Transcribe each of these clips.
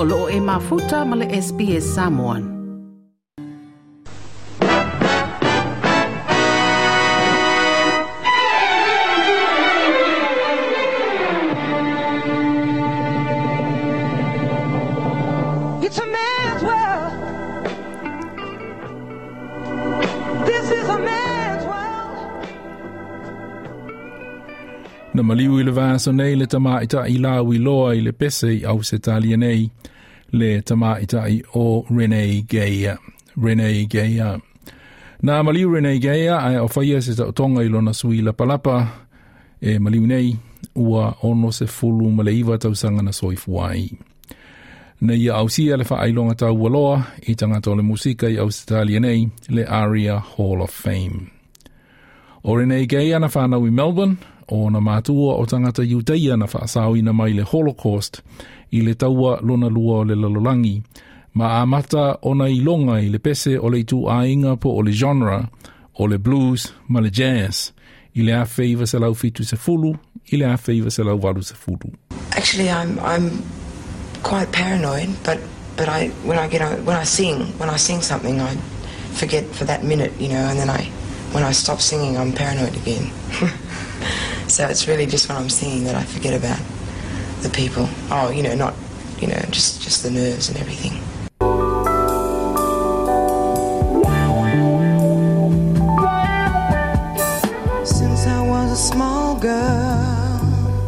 o e mafuta SBS Samoan. It's a man's Na maliu i le vaso nei le tama i la i loa i le pese i au se talia nei le tama ita i o Renee Geia. Renee Geia. Na maliu Renee Geia ai o whaia se ta tonga i lona sui la palapa e maliu nei ua ono se fulu ma le iwa tausanga na soifuai. Na ia au sia le wha ailonga tau waloa i tangata o le musika i Australia nei le Aria Hall of Fame. O Renee Gay ana whanau i Melbourne, o na mātua o tangata Iuteia na whaasau ina mai le Holocaust i le taua lona lua o le lalolangi, ma a mata o na ilonga i le pese o le tu ainga po o le genre, o le blues ma le jazz, i le a feiva se fitu se fulu, i le a feiva se walu se fulu. Actually, I'm I'm quite paranoid, but but I when I get when I sing when I sing something, I forget for that minute, you know, and then I when I stop singing, I'm paranoid again. so it's really just when I'm singing that I forget about the people. Oh, you know, not you know, just just the nerves and everything. Since I was a small girl,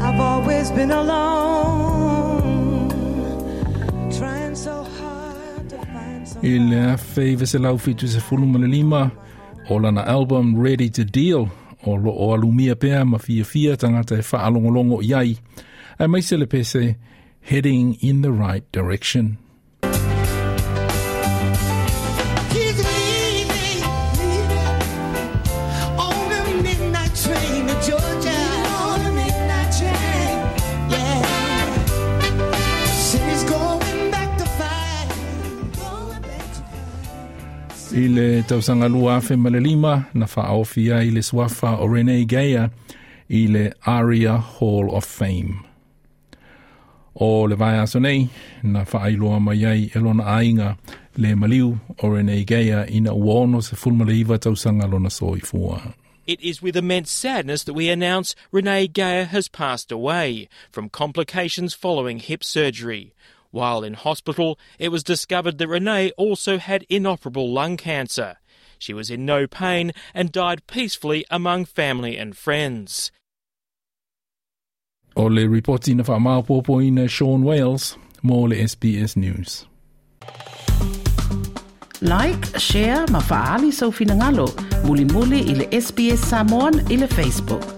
I've always been alone, trying so hard to find some. I le a feiva se lau fitu se fulu ma le lima, o album Ready to Deal, o lo o alumia pea ma fia fia tangata e wha alongolongo iai, ai mai se le pese Heading in the Right Direction. I le tausanga lua afe ma le lima, na le swafa o Geia i le Aria Hall of Fame. O le nei, na wha ailoa mai ai e lona le maliu o Geia ina le lona soi fua. It is with immense sadness that we announce Renee Geyer has passed away from complications following hip surgery. While in hospital, it was discovered that Renee also had inoperable lung cancer. She was in no pain and died peacefully among family and friends. O le reporti na wha maopopo ina uh, Sean Wales, mo le SBS News. Like, share, ma faali sau finangalo, muli muli i le SBS Samoan i le Facebook.